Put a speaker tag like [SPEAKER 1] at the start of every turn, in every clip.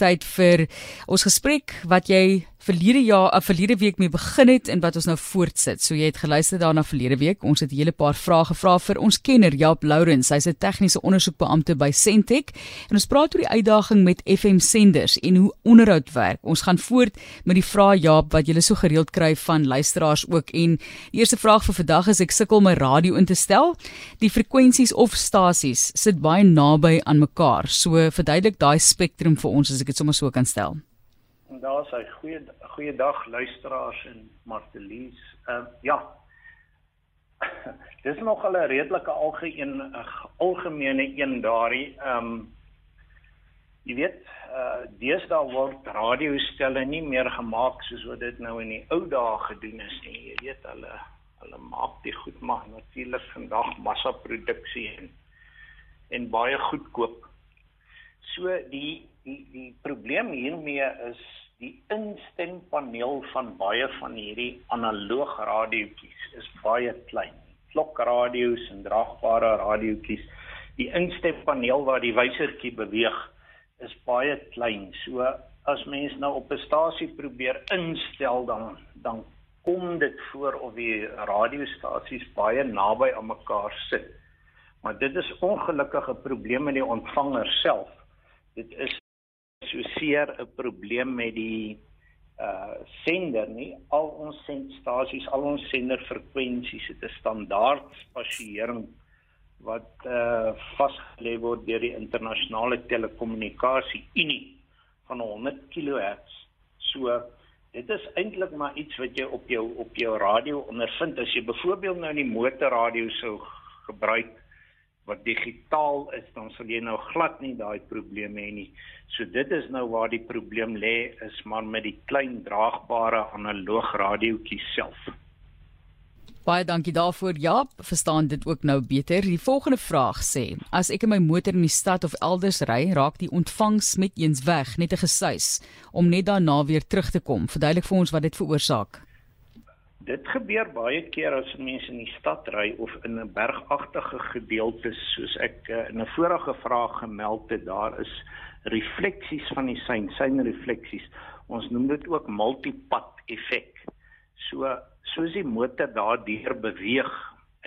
[SPEAKER 1] tyd vir ons gesprek wat jy verlede jaar, uh, verlede week mee begin het en wat ons nou voortsit. So jy het geluister daarna verlede week. Ons het 'n hele paar vrae gevra vir ons kenner Jaap Lourens. Hy's 'n tegniese ondersoekbeampte by Sentech en ons praat oor die uitdaging met FM senders en hoe onderhoud werk. Ons gaan voort met die vrae Jaap wat jy so gereeld kry van luisteraars ook en die eerste vraag vir vandag is ek sukkel my radio in te stel. Die frekwensies of stasies sit baie naby aan mekaar. So verduidelik daai spektrum vir ons as ek dit sommer so kan stel.
[SPEAKER 2] Daar is 'n goeie goeie dag luisteraars en Martelies. Ehm uh, ja. Dis nog 'n redelike algemeen algemene een daarin. Ehm um, jy weet, uh deesdae word radiostelle nie meer gemaak soos wat dit nou in die ou dae gedoen is nie. Jy weet hulle hulle maak dit goed maar natuurlik vandag massaproduksie en en baie goedkoop. So die die die probleem hiermee is die instempaneel van baie van hierdie analoog radiootjies is baie klein. Klokradio's en draagbare radiootjies, die instempaneel waar die wysertjie beweeg is baie klein. So as mens nou op 'n stasie probeer instel dan dan kom dit voor of die radiostasies baie naby aan mekaar sit. Maar dit is ongelukkige probleme met die ontvanger self. Dit is so seer 'n probleem met die uh sender nie. Al ons sendstasies, al ons senderfrekwensies het 'n standaard spasiering wat uh vasgelê word deur die internasionale telekommunikasie Unie van 100 kHz. So dit is eintlik maar iets wat jy op jou op jou radio ondervind as jy byvoorbeeld nou 'n motorradio sou gebruik wat digitaal is, dan sal jy nou glad nie daai probleme hê nie. So dit is nou waar die probleem lê is maar met die klein draagbare analoog radiootjies self.
[SPEAKER 1] Baie dankie daarvoor. Ja, verstaan dit ook nou beter. Die volgende vraag sê: As ek in my motor in die stad of elders ry, raak die ontvangs met eens weg, net 'n gesuis om net daarna weer terug te kom. Verduidelik vir ons wat dit veroorsaak.
[SPEAKER 2] Dit gebeur baie keer as mense in die stad ry of in 'n bergagtige gedeelte soos ek uh, in 'n vorige vraag gemeld het, daar is refleksies van die sein, seinrefleksies. Ons noem dit ook multipad effek. So soos die motor daardeur beweeg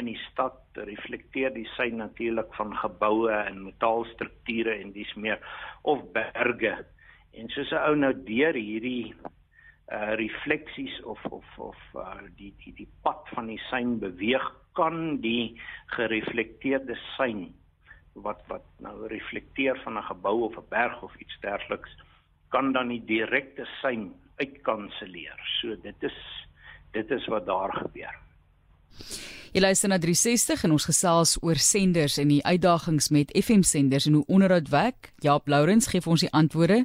[SPEAKER 2] in die stad, reflekteer die sein natuurlik van geboue en metaalstrukture en dis meer of berge. En soos 'n ou nou deur hierdie uh refleksies of of of uh die die die pad van die sein beweeg kan die gereflekteerde sein wat wat nou reflekteer van 'n gebou of 'n berg of iets dergeliks kan dan die direkte sein uitkanselleer. So dit is dit is wat daar gebeur.
[SPEAKER 1] Jy luister na 360 en ons gesels oor senders en die uitdagings met FM senders en hoe onderhoud werk. Jaap Lourens gee vir ons die antwoorde.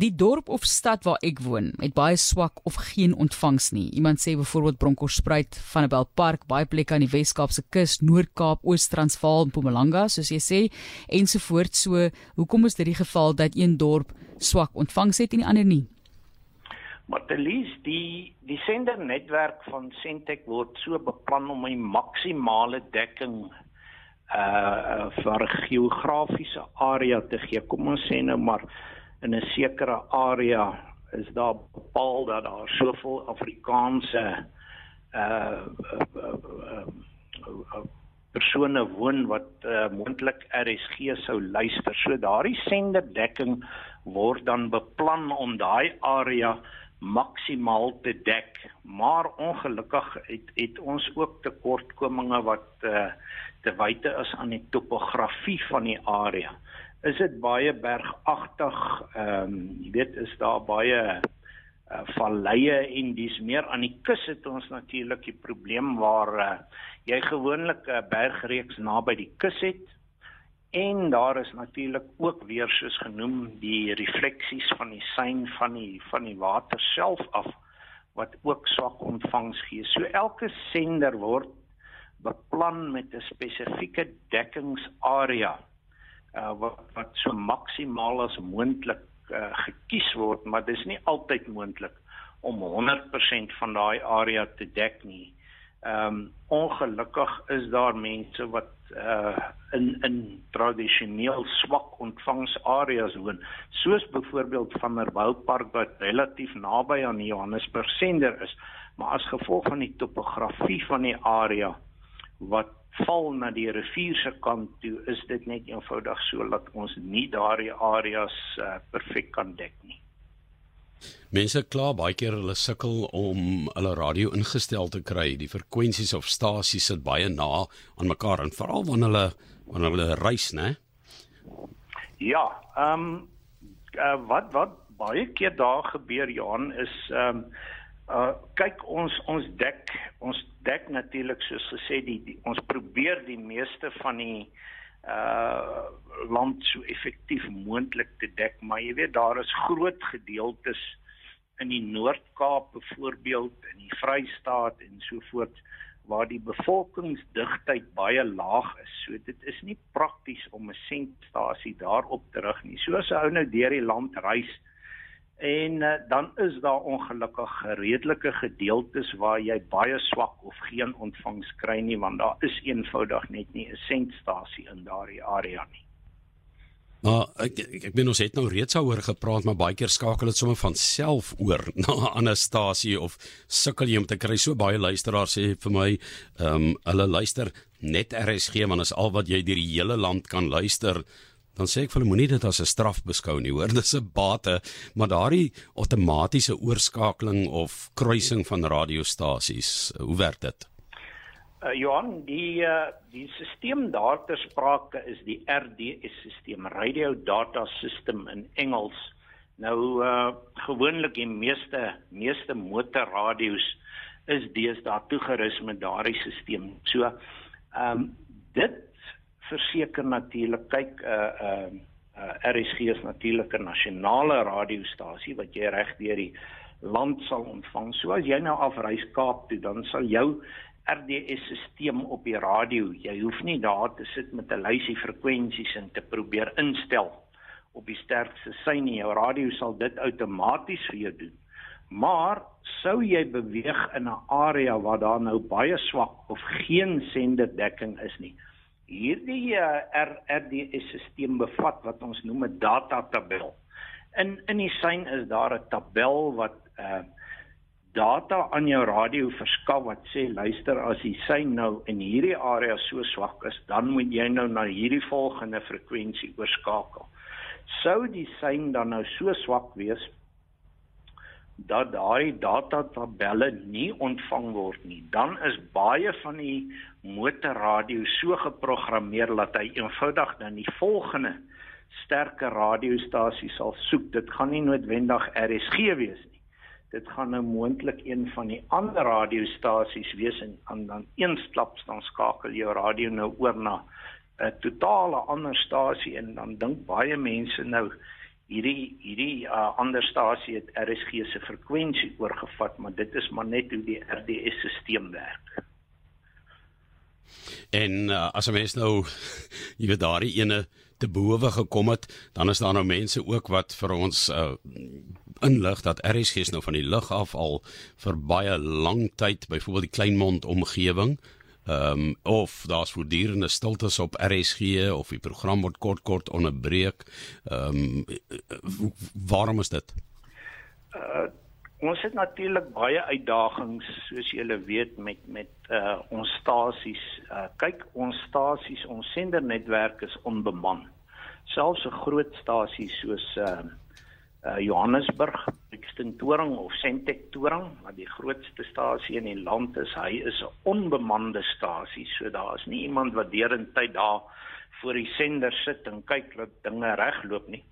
[SPEAKER 1] Die dorp of stad waar ek woon, het baie swak of geen ontvangs nie. Iemand sê byvoorbeeld Bronkhorstspruit, Vanderbijl Park, baie plekke aan die Wes-Kaapse kus, Noord-Kaap, Oos-Transvaal Mpumalanga, soos jy sê, ensovoorts. So, hoekom is dit die geval dat een dorp swak ontvangs het en die ander nie?
[SPEAKER 2] Matelies die die sendernetwerk van Sentech word so beplan om 'n maksimale dekking uh vir geografiese area te gee. Kom ons sê nou maar in 'n sekere area is daar bepaal dat daar soveel Afrikaanse uh, uh, uh, uh persone woon wat uh, moontlik RSG sou luister. So daardie senderdekking word dan beplan om daai area maksimaal te dek maar ongelukkig het het ons ook tekortkominge wat uh, te wyte is aan die topografie van die area. Is dit baie bergagtig? Ehm um, jy weet is daar baie uh, valleie en dis meer aan die kus het ons natuurlik die probleem waar uh, jy gewoonlik 'n uh, bergreeks naby die kus het En daar is natuurlik ook weer soos genoem die refleksies van die sein van die van die water self af wat ook swak ontvangs gee. So elke sender word beplan met 'n spesifieke dekkingsarea uh, wat wat so maksimaal as moontlik uh, gekies word, maar dis nie altyd moontlik om 100% van daai area te dek nie. Ehm um, ongelukkig is daar mense wat uh in in tradisioneel swak ontvangsareas woon, soos byvoorbeeld van der Woupark wat relatief naby aan Johannesburg sender is, maar as gevolg van die topografie van die area wat val na die rivier se kant toe, is dit net eenvoudig so dat ons nie daardie areas uh, perfek kan dek nie.
[SPEAKER 3] Mense kla baie keer hulle sukkel om hulle radio ingestel te kry. Die frekwensies of stasies sit baie na aan mekaar en veral wanneer hulle wanneer hulle reis, né?
[SPEAKER 2] Ja, ehm um, uh, wat wat baie keer daar gebeur Johan is ehm um, uh kyk ons ons dek ons dek natuurlik soos gesê die, die ons probeer die meeste van die uh land so effektief moontlik te dek maar jy weet daar is groot gedeeltes in die Noord-Kaap byvoorbeeld in die Vrystaat en so voort waar die bevolkingsdigtheid baie laag is. So dit is nie prakties om 'n sentstasie daarop te rig nie. So as ou nou deur die land reis en uh, dan is daar ongelukkig redelike gedeeltes waar jy baie swak of geen ontvangs kry nie want daar is eenvoudig net nie 'n sentstasie in daardie area nie.
[SPEAKER 3] Maar ek ek, ek ben ons het nou reeds daaroor gepraat maar baie keer skakel dit sommer van self oor na 'n ander stasie of sukkel jy om te kry so baie luisteraars sê vir my ehm um, hulle luister net RSG want is al wat jy deur die hele land kan luister dan sê ek vir hulle moenie dit as 'n straf beskou nie hoor dis 'n bate maar daardie outomatiese oorskakeling of kruising van radiostasies hoe werk dit
[SPEAKER 2] Uh, Johan, die uh, die stelsel daar ter sprake is die RDS-stelsel, Radio Data System in Engels. Nou uh gewoonlik die meeste meeste motorradio's is deesdae toegerus met daardie stelsel. So, ehm um, dit verseker natuurlik kyk uh uh, uh RSG is natuurlik 'n nasionale radiostasie wat jy reg deur die land sal ontvang. So as jy nou afreis Kaap toe, dan sal jou RDS-stelsel op die radio. Jy hoef nie daar te sit met 'n lysie frekwensies en te probeer instel op die sterkste sein nie. Jou radio sal dit outomaties vir jou doen. Maar sou jy beweeg in 'n area waar daar nou baie swak of geen senderdekking is nie. Hierdie uh, RDS-stelsel bevat wat ons noem 'n data tabel. In in die sein is daar 'n tabel wat uh data aan jou radio verskaf wat sê luister as die sein nou in hierdie area so swak is, dan moet jy nou na hierdie volgende frekwensie oorskakel. Sou die sein dan nou so swak wees dat daai data tabelle nie ontvang word nie, dan is baie van die motorradio so geprogrammeer dat hy eenvoudig dan die volgende sterker radiostasie sal soek. Dit gaan nie noodwendig RSG wees nie dit gaan nou moontlik een van die ander radiostasies wees en dan dan eensklaps dan skakel jou radio nou oor na 'n totale ander stasie en dan dink baie mense nou hierdie hierdie uh, ander stasie het RSG se frekwensie oorgevat maar dit is maar net hoe die RDS-stelsel werk.
[SPEAKER 3] En uh, as 'n mens nou jy weet daardie ene te bowe gekom het, dan is daar nou mense ook wat vir ons uh, inlig dat RSG nou van die lug af al vir baie lank tyd byvoorbeeld die Kleinmond omgewing ehm um, of daar's voortdurende stiltes op RSG of die program word kort kort onderbreek. Ehm um, waarom is dit?
[SPEAKER 2] Uh ons het natuurlik baie uitdagings soos julle weet met met uh ons stasies. Uh kyk, ons stasies, ons sendernetwerk is onbeman. Selfs 'n groot stasie soos uh uh Johannesburg, Brixton Toring of Sentek Toring, wat die grootste stasie in die land is, hy is 'n onbemande stasie. So daar is nie iemand wat deurentyd daar voor die sender sit en kyk dat dinge regloop nie.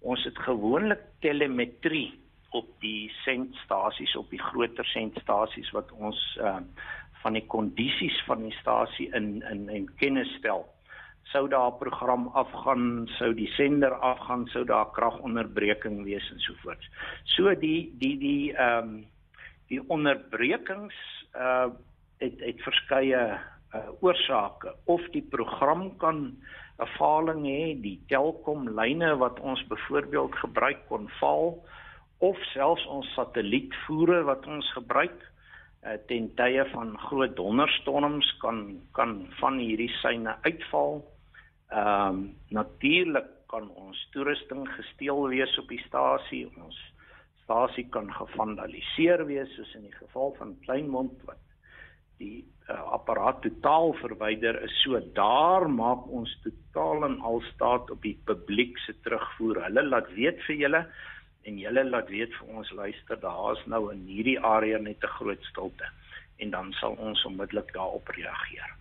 [SPEAKER 2] Ons het gewoonlik telemetrie op die sendstasies op die groter sendstasies wat ons uh van die kondisies van die stasie in in in kennis stel. Sou daar 'n program afgaan, sou die sender afgaan, sou daar kragonderbreking wees en so voort. So die die die ehm um, die onderbrekings uh het het verskeie uh oorsake of die program kan 'n faling hê, die Telkom lyne wat ons byvoorbeeld gebruik kon val of selfs ons satellietvoere wat ons gebruik uh, ten tye van groot donderstorms kan kan van hierdie syne uitval. Ehm um, natuurlik kan ons toerusting gesteel wees op die stasie. Ons stasie kan gevandaliseer wees soos in die geval van Kleinmond wat die uh, apparaat totaal verwyder is. So daar maak ons totaal en al staat op die publiek se terugvoer. Hulle laat weet vir julle en julle laat weet vir ons luister, daar's nou in hierdie area net 'n groot stilte en dan sal ons onmiddellik daarop reageer.